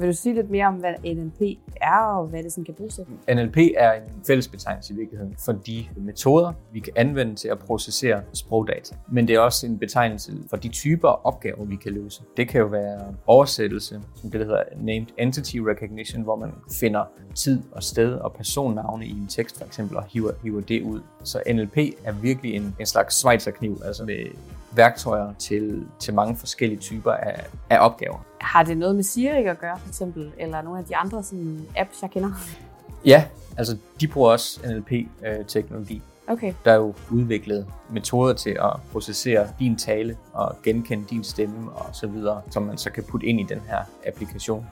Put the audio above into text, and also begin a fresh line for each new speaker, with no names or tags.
Vil du sige lidt mere om, hvad NLP er, og hvad det sådan kan bruges til?
NLP er en fællesbetegnelse i virkeligheden for de metoder, vi kan anvende til at processere sprogdata. Men det er også en betegnelse for de typer opgaver, vi kan løse. Det kan jo være oversættelse, som det hedder Named Entity Recognition, hvor man finder tid og sted og personnavne i en tekst for eksempel og hiver, hiver det ud. Så NLP er virkelig en, en slags svejserkniv, altså med værktøjer til, til mange forskellige typer af, af opgaver.
Har det noget med Siri at gøre, for eksempel, eller nogle af de andre sådan, apps, jeg kender?
Ja, altså de bruger også NLP-teknologi.
Okay.
Der er jo udviklet metoder til at processere din tale og genkende din stemme og så videre, som man så kan putte ind i den her applikation.